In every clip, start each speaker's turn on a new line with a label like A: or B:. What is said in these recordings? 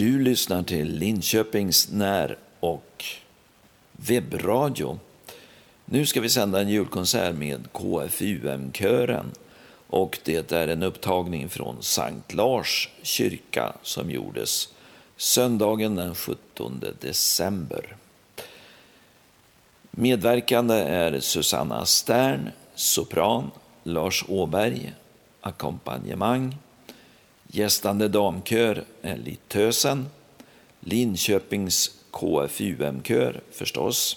A: Du lyssnar till Linköpings när och webbradio. Nu ska vi sända en julkonsert med KFUM-kören och det är en upptagning från Sankt Lars kyrka som gjordes söndagen den 17 december. Medverkande är Susanna Stern, sopran, Lars Åberg, ackompanjemang, Gästande damkör är Littösen, Linköpings KFUM-kör förstås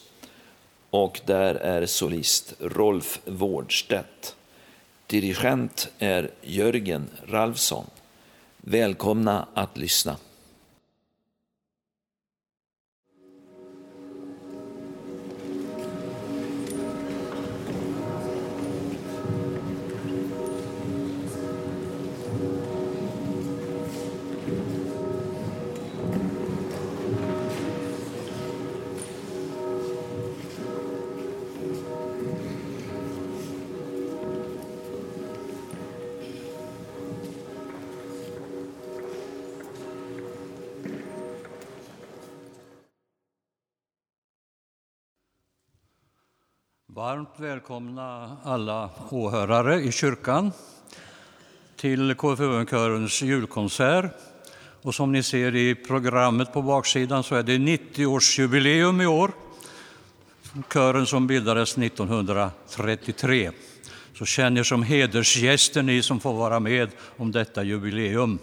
A: och där är solist Rolf Wårdstedt. Dirigent är Jörgen Ralfsson. Välkomna att lyssna.
B: Varmt välkomna alla åhörare i kyrkan till KFUM-körens julkonsert. Och som ni ser i programmet på baksidan så är det 90-årsjubileum i år. Kören som bildades 1933. Så känn er som hedersgäster ni som får vara med om detta jubileum.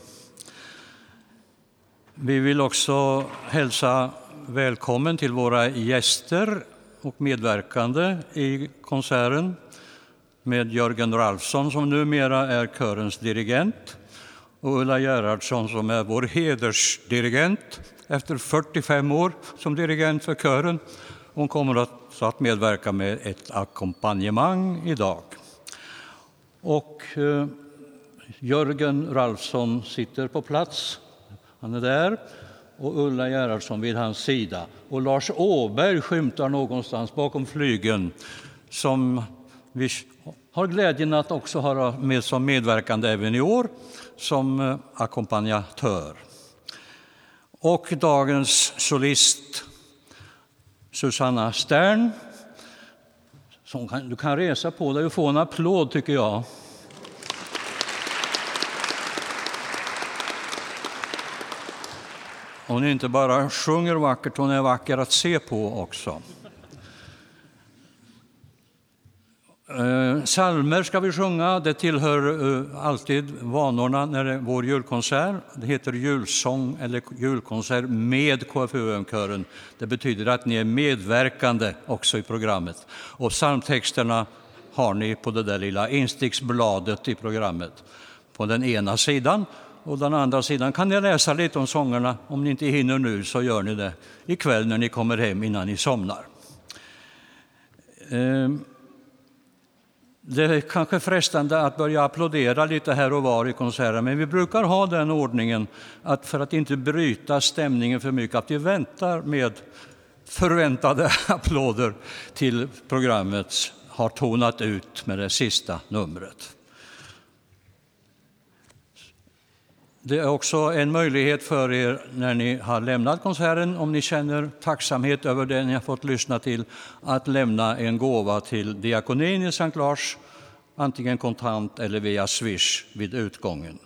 B: Vi vill också hälsa välkommen till våra gäster och medverkande i konserten med Jörgen Ralfsson som numera är körens dirigent och Ulla Gerhardsson som är vår hedersdirigent efter 45 år som dirigent för kören. Hon kommer att, att medverka med ett ackompanjemang idag. Och eh, Jörgen Ralfsson sitter på plats. Han är där och Ulla Gerhardsson vid hans sida. Och Lars Åberg skymtar någonstans bakom flygeln som vi har glädjen att också ha med som medverkande även i år som eh, ackompanjatör. Och dagens solist Susanna Stern. Som kan, du kan resa på dig och få en applåd, tycker jag. Hon inte bara sjunger vackert, hon är vacker att se på också. Eh, salmer ska vi sjunga, det tillhör eh, alltid vanorna när det är vår julkonsert. Det heter julsång eller julkonsert med KFUM-kören. Det betyder att ni är medverkande också i programmet. Och psalmtexterna har ni på det där lilla insticksbladet i programmet på den ena sidan och den andra sidan kan ni läsa lite om sångerna. Om ni inte hinner nu så gör ni det ikväll när ni kommer hem innan ni somnar. Ehm, det är kanske frestande att börja applådera lite här och var i konserten, men vi brukar ha den ordningen att för att inte bryta stämningen för mycket, att vi väntar med förväntade applåder till programmet har tonat ut med det sista numret. Det är också en möjlighet för er när ni har lämnat konserten, om ni känner tacksamhet över det ni har fått lyssna till, att lämna en gåva till diakonin i Sankt Lars, antingen kontant eller via Swish vid utgången.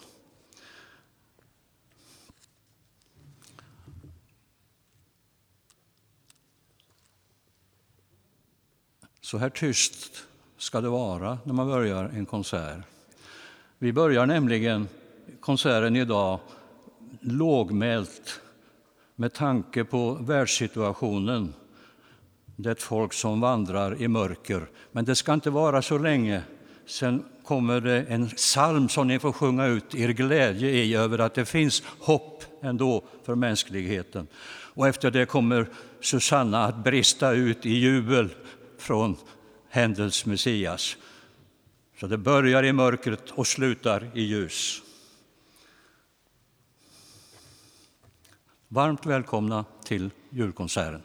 B: Så här tyst ska det vara när man börjar en konsert. Vi börjar nämligen konserten idag lågmält med tanke på världssituationen. Det är ett folk som vandrar i mörker, men det ska inte vara så länge. Sen kommer det en psalm som ni får sjunga ut er glädje i över att det finns hopp ändå för mänskligheten. Och efter det kommer Susanna att brista ut i jubel från Händels Messias. Så det börjar i mörkret och slutar i ljus. Varmt välkomna till julkonserten.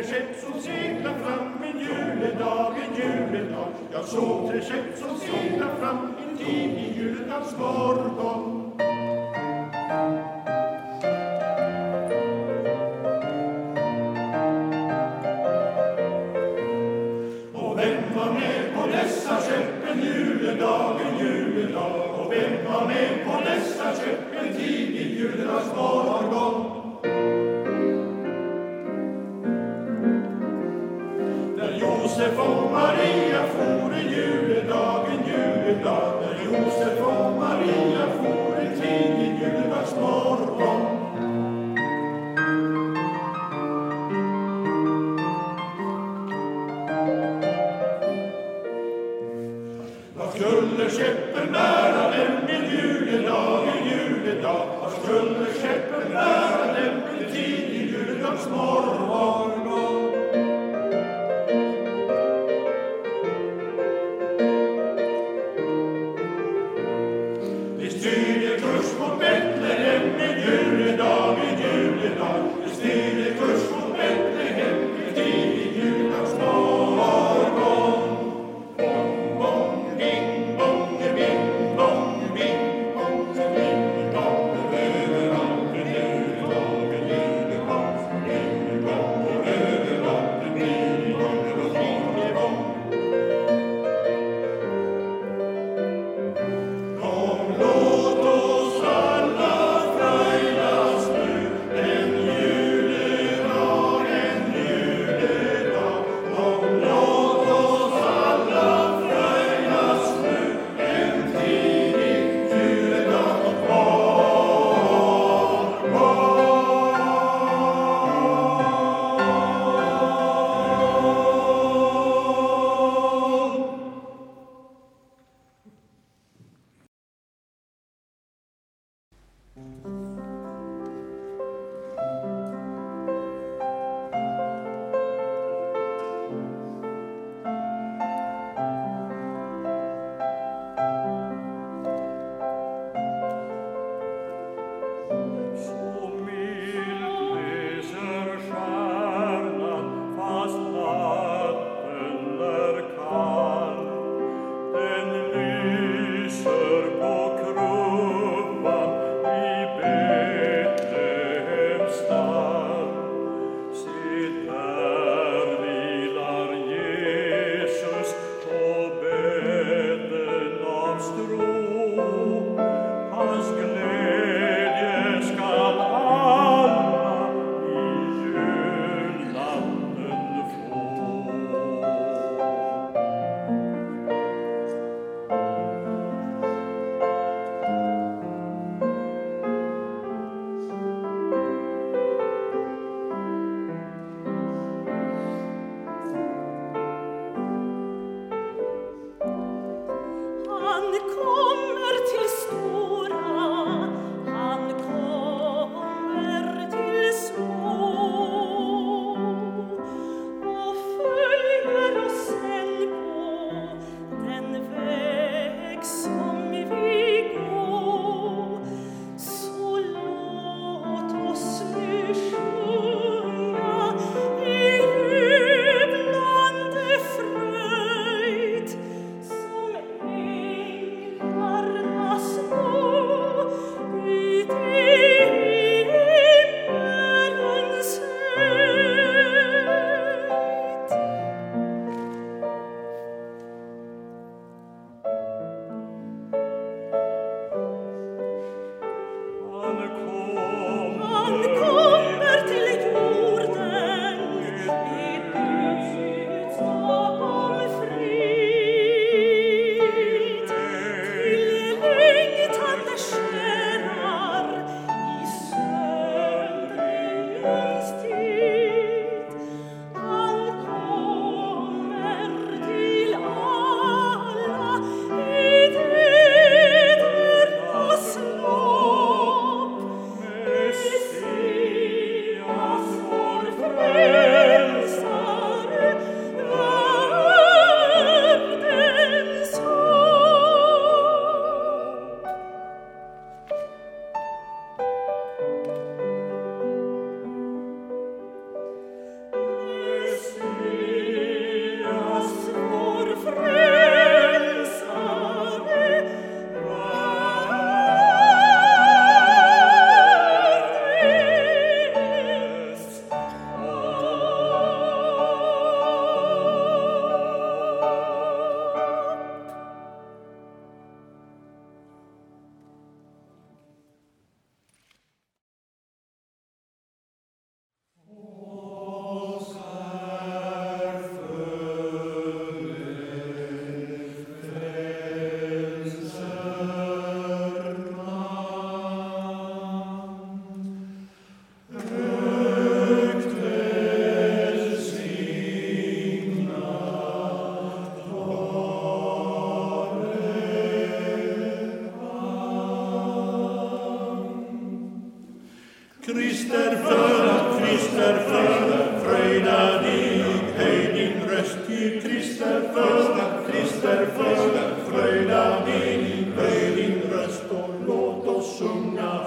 C: tre
D: skepp som seglar fram en juledag, en juledag. Jag såg tre skepp som seglar fram en tidig juledagsmorgon.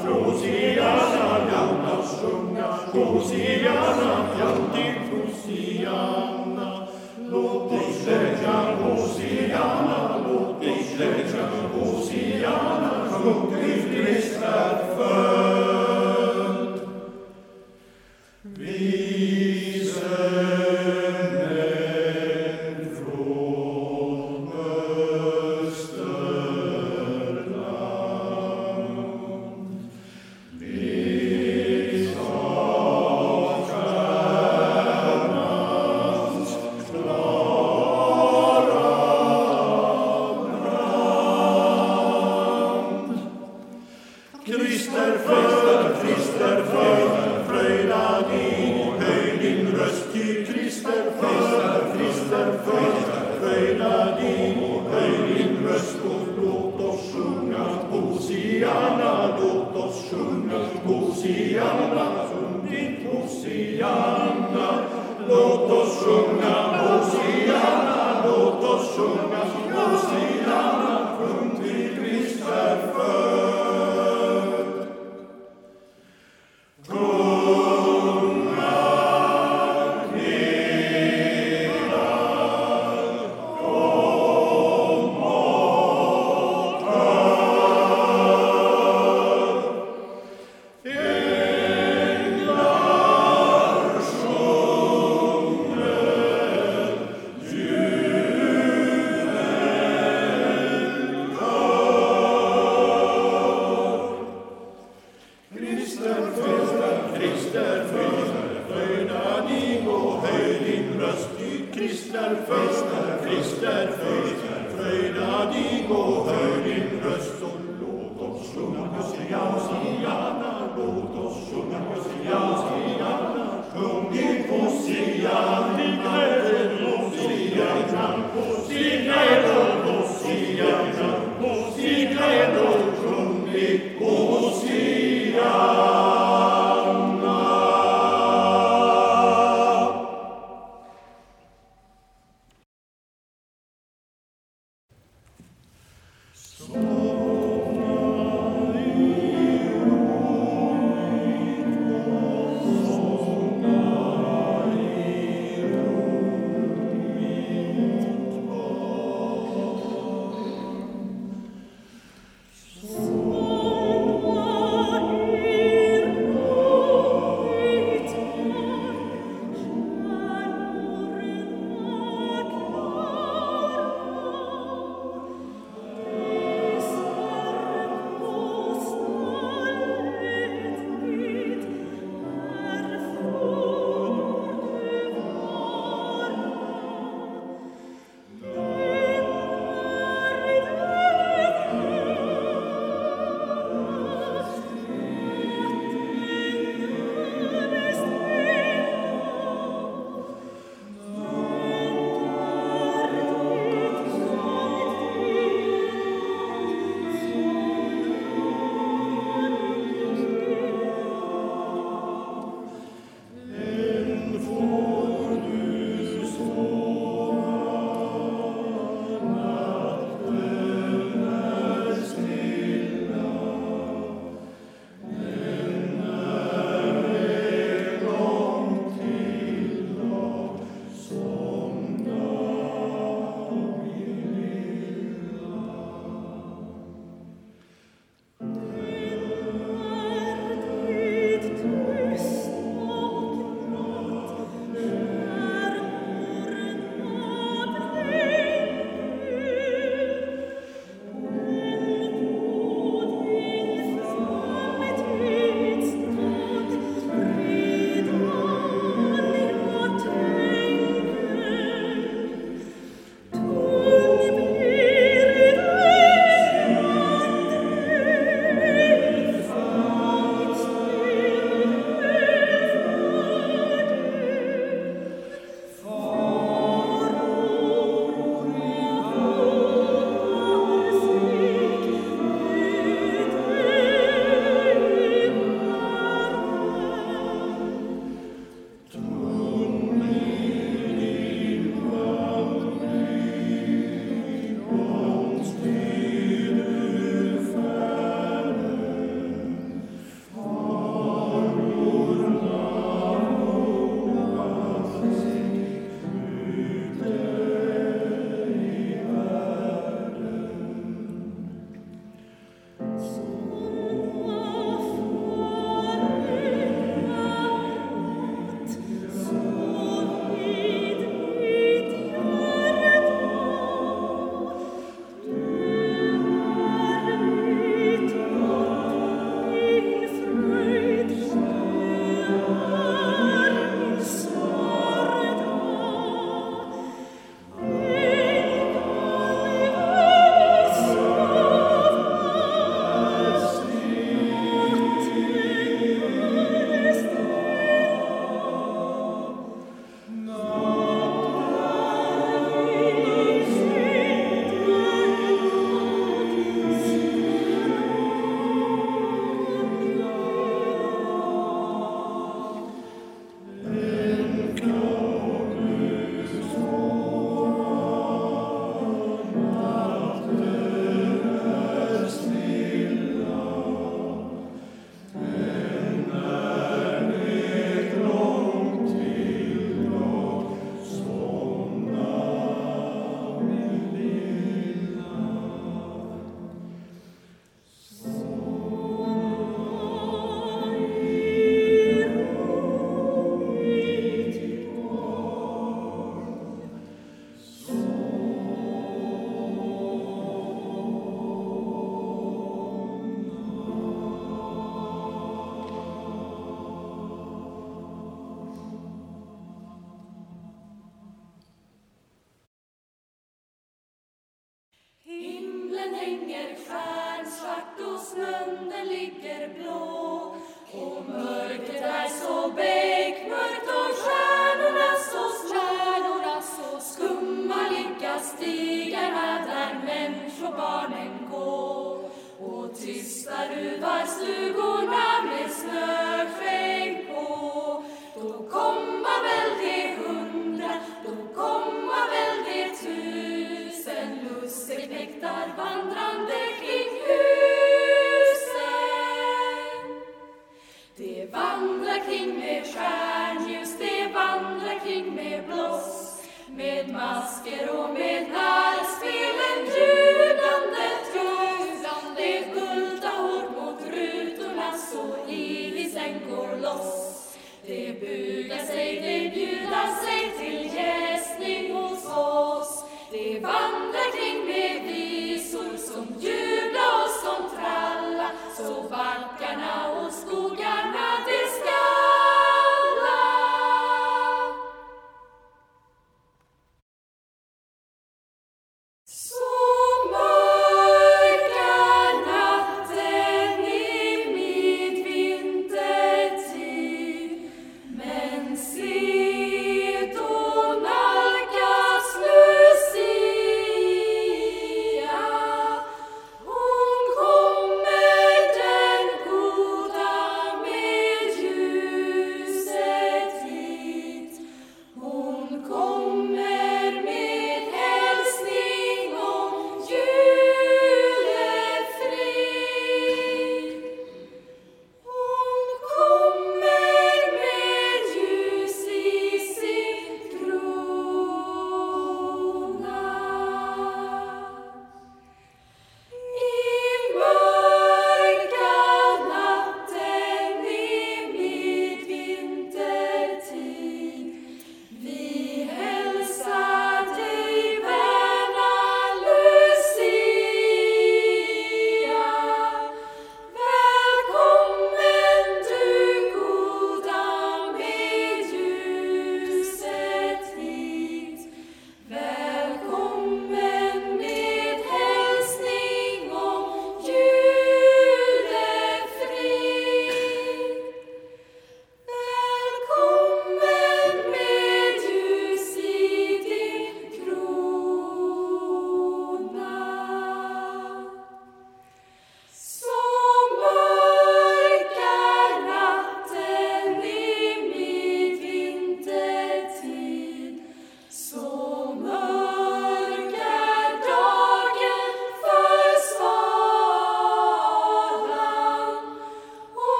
D: Hosiana, Jauna,
C: Shunga, Hosiana, Jaunti, Hosiana, Lotis legia, Hosiana, Lotis legia, Hosiana,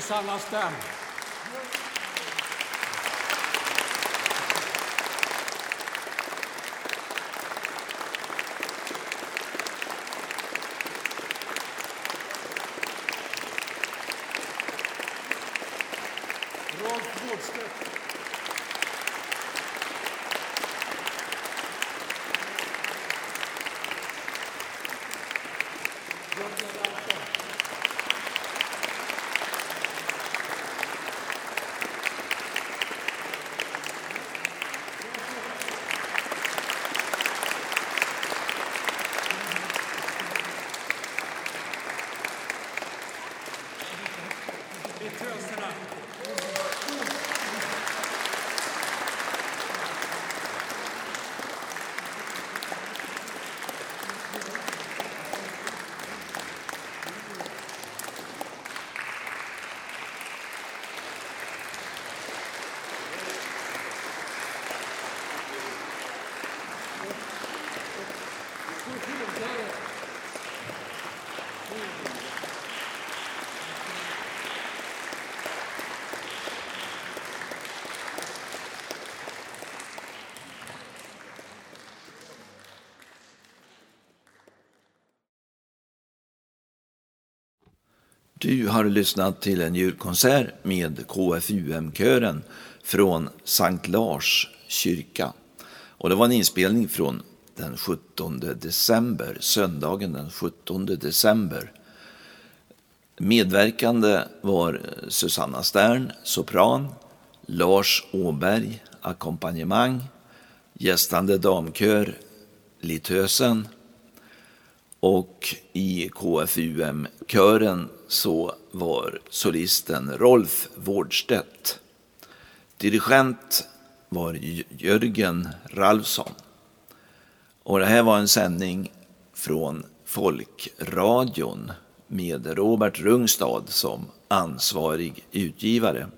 E: Susanna Stern. Rolf Bårdstedt.
A: Du har lyssnat till en julkonsert med KFUM-kören från Sankt Lars kyrka. Och det var en inspelning från den 17 december, söndagen den 17 december. Medverkande var Susanna Stern, sopran, Lars Åberg, ackompanjemang, gästande damkör Litösen och i KFUM-kören så var solisten Rolf Wårdstedt. Dirigent var Jörgen Ralfsson. Och det här var en sändning från Folkradion med Robert Rungstad som ansvarig utgivare.